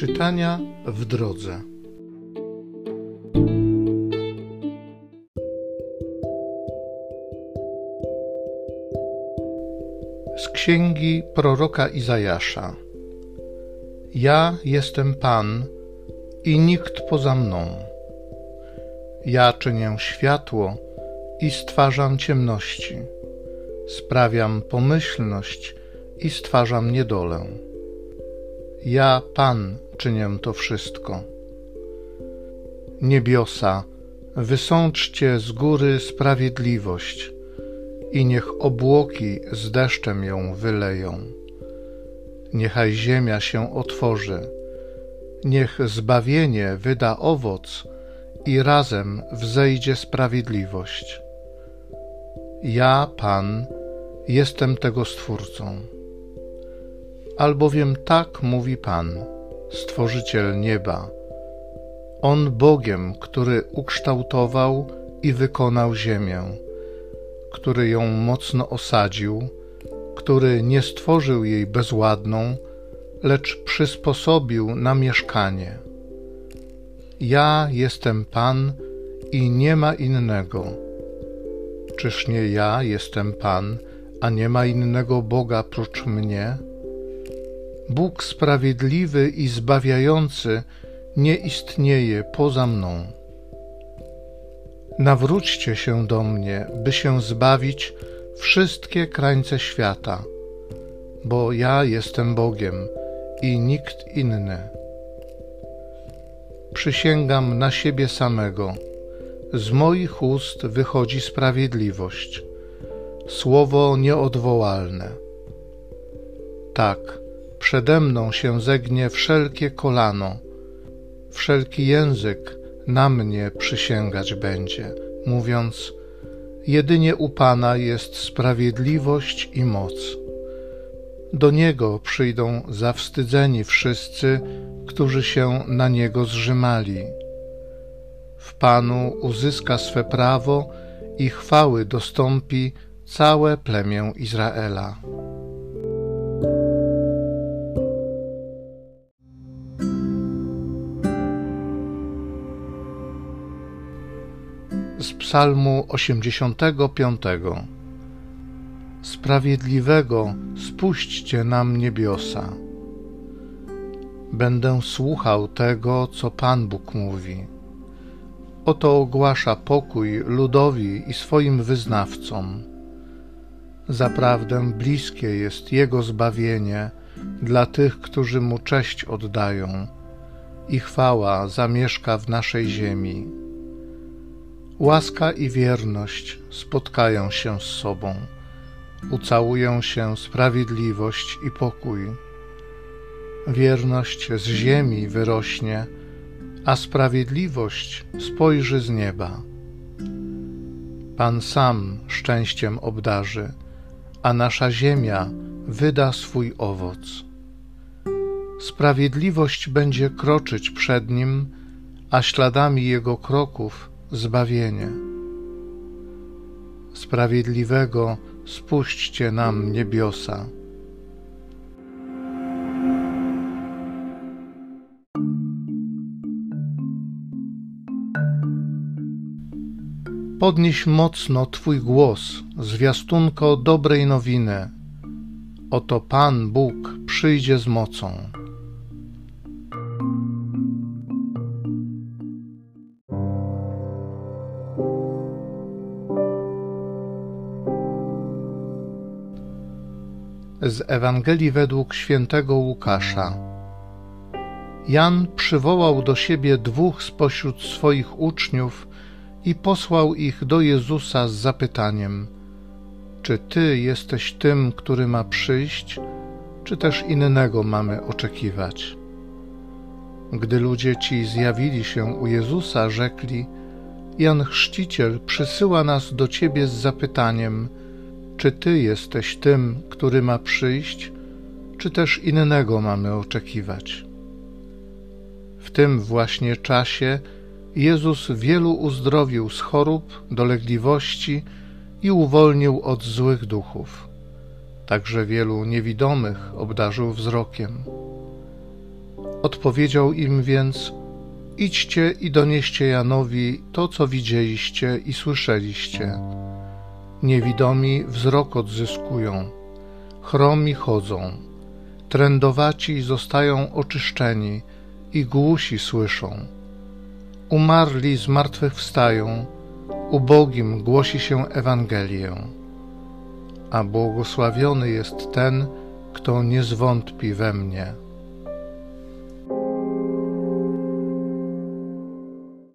Czytania w drodze. Z księgi proroka Izajasza. Ja jestem Pan i nikt poza mną. Ja czynię światło i stwarzam ciemności. Sprawiam pomyślność i stwarzam niedolę. Ja, Pan, czynię to wszystko. Niebiosa, wysączcie z góry sprawiedliwość i niech obłoki z deszczem ją wyleją. Niechaj ziemia się otworzy, niech zbawienie wyda owoc i razem wzejdzie sprawiedliwość. Ja, Pan, jestem tego Stwórcą. Albowiem tak mówi Pan, Stworzyciel nieba. On Bogiem, który ukształtował i wykonał ziemię, który ją mocno osadził, który nie stworzył jej bezładną, lecz przysposobił na mieszkanie. Ja jestem Pan i nie ma innego. Czyż nie ja jestem Pan, a nie ma innego Boga prócz mnie? Bóg sprawiedliwy i zbawiający nie istnieje poza mną. Nawróćcie się do mnie, by się zbawić wszystkie krańce świata, bo ja jestem Bogiem i nikt inny. Przysięgam na siebie samego, z moich ust wychodzi sprawiedliwość, słowo nieodwołalne. Tak, przede mną się zegnie wszelkie kolano, wszelki język na mnie przysięgać będzie, mówiąc: Jedynie u Pana jest sprawiedliwość i moc. Do Niego przyjdą zawstydzeni wszyscy, którzy się na Niego zrzymali. W Panu uzyska swe prawo i chwały dostąpi całe plemię Izraela. Z Psalmu 85. Sprawiedliwego spuśćcie nam niebiosa. Będę słuchał tego, co Pan Bóg mówi. Oto ogłasza pokój ludowi i swoim wyznawcom. Zaprawdę bliskie jest Jego zbawienie dla tych, którzy Mu cześć oddają, i chwała zamieszka w naszej ziemi. Łaska i wierność spotkają się z sobą, ucałują się sprawiedliwość i pokój. Wierność z ziemi wyrośnie, a sprawiedliwość spojrzy z nieba. Pan sam szczęściem obdarzy, a nasza ziemia wyda swój owoc. Sprawiedliwość będzie kroczyć przed nim, a śladami jego kroków zbawienie. Sprawiedliwego spuśćcie nam niebiosa. Podnieś mocno Twój głos, zwiastunko dobrej nowiny. Oto Pan Bóg przyjdzie z mocą. Z Ewangelii według świętego Łukasza. Jan przywołał do siebie dwóch spośród swoich uczniów i posłał ich do Jezusa z zapytaniem: Czy ty jesteś tym, który ma przyjść, czy też innego mamy oczekiwać? Gdy ludzie ci zjawili się u Jezusa, rzekli: Jan Chrzciciel przysyła nas do ciebie z zapytaniem: czy Ty jesteś tym, który ma przyjść, czy też innego mamy oczekiwać? W tym właśnie czasie Jezus wielu uzdrowił z chorób, dolegliwości i uwolnił od złych duchów. Także wielu niewidomych obdarzył wzrokiem. Odpowiedział im więc: Idźcie i donieście Janowi to, co widzieliście i słyszeliście. Niewidomi wzrok odzyskują, chromi chodzą, trędowaci zostają oczyszczeni i głusi słyszą. Umarli z martwych wstają, ubogim głosi się Ewangelię. A błogosławiony jest ten, kto nie zwątpi we mnie.